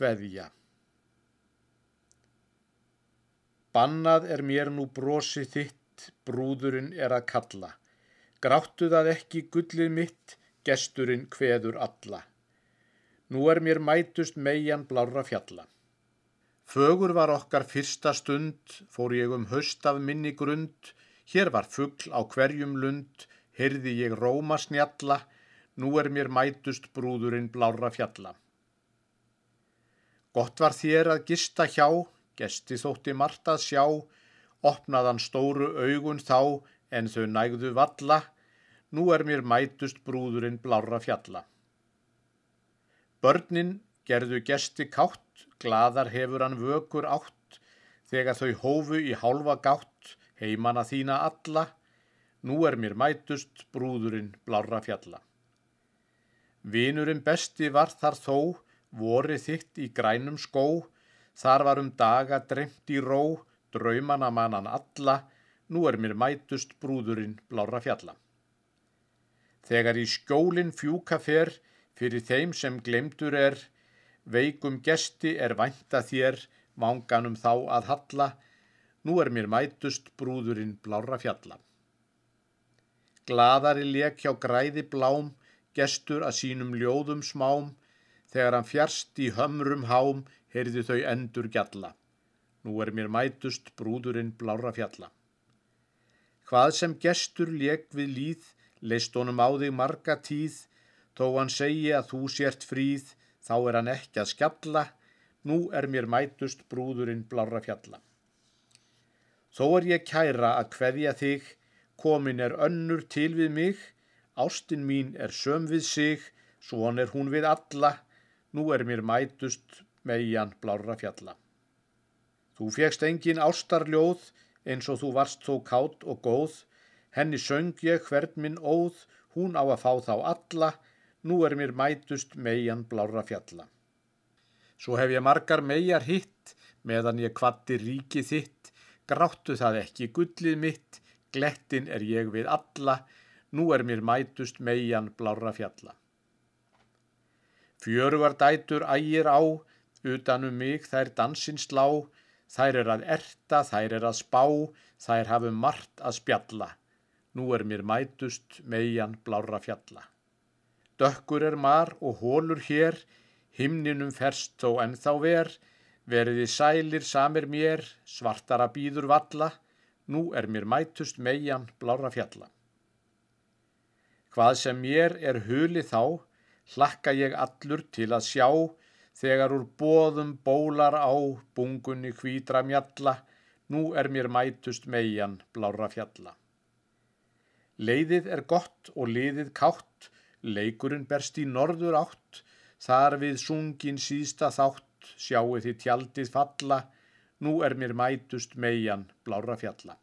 Kveðja Bannað er mér nú brosi þitt, brúðurinn er að kalla. Gráttu það ekki gullið mitt, gesturinn kveður alla. Nú er mér mætust meigjan blára fjalla. Fögur var okkar fyrsta stund, fór ég um höst af minni grund, hér var fuggl á hverjum lund, heyrði ég róma snjalla, nú er mér mætust brúðurinn blára fjalla. Gott var þér að gista hjá, gesti þótti margt að sjá, opnaðan stóru augun þá, en þau nægðu valla, nú er mér mætust brúðurinn blára fjalla. Börnin gerðu gesti kátt, gladar hefur hann vökur átt, þegar þau hófu í hálfa gátt, heimana þína alla, nú er mér mætust brúðurinn blára fjalla. Vinurinn besti var þar þó, voru þitt í grænum skó, þar var um daga dremt í ró, draumana mannan alla, nú er mér mætust brúðurinn blára fjalla. Þegar í skjólinn fjúka fer, Fyrir þeim sem glemdur er, veikum gesti er vænta þér, vanganum þá að halla, nú er mér mætust brúðurinn blára fjalla. Gladari lek hjá græði blám, gestur að sínum ljóðum smám, þegar hann fjärst í hömrum hám, heyrði þau endur gjalla. Nú er mér mætust brúðurinn blára fjalla. Hvað sem gestur lek við líð, leist honum á þig marga tíð, Þó hann segi að þú sért fríð, þá er hann ekki að skjalla, nú er mér mætust brúðurinn blára fjalla. Þó er ég kæra að hverja þig, komin er önnur til við mig, ástinn mín er söm við sig, svon er hún við alla, nú er mér mætust meigjan blára fjalla. Þú fegst engin ástarljóð, eins og þú varst þó kátt og góð, henni söng ég hvern minn óð, hún á að fá þá alla, nú er mér mætust meigjan blára fjalla. Svo hef ég margar meigjar hitt, meðan ég kvatti ríki þitt, gráttu það ekki gullið mitt, glettin er ég við alla, nú er mér mætust meigjan blára fjalla. Fjörugar dætur ægir á, utanum mig þær dansins slá, þær er að erta, þær er að spá, þær hafum margt að spjalla, nú er mér mætust meigjan blára fjalla. Dökkur er mar og hólur hér, himninum ferst þó ennþá ver, veriði sælir samir mér, svartara býður valla, nú er mér mætust meigjan blára fjalla. Hvað sem mér er huli þá, hlakka ég allur til að sjá, þegar úr bóðum bólar á bungunni hvídra mjalla, nú er mér mætust meigjan blára fjalla. Leiðið er gott og liðið kátt, Leikurinn berst í norður átt, þar við sungin síðsta þátt, sjáu þið tjaldið falla, nú er mér mætust meigjan blára fjalla.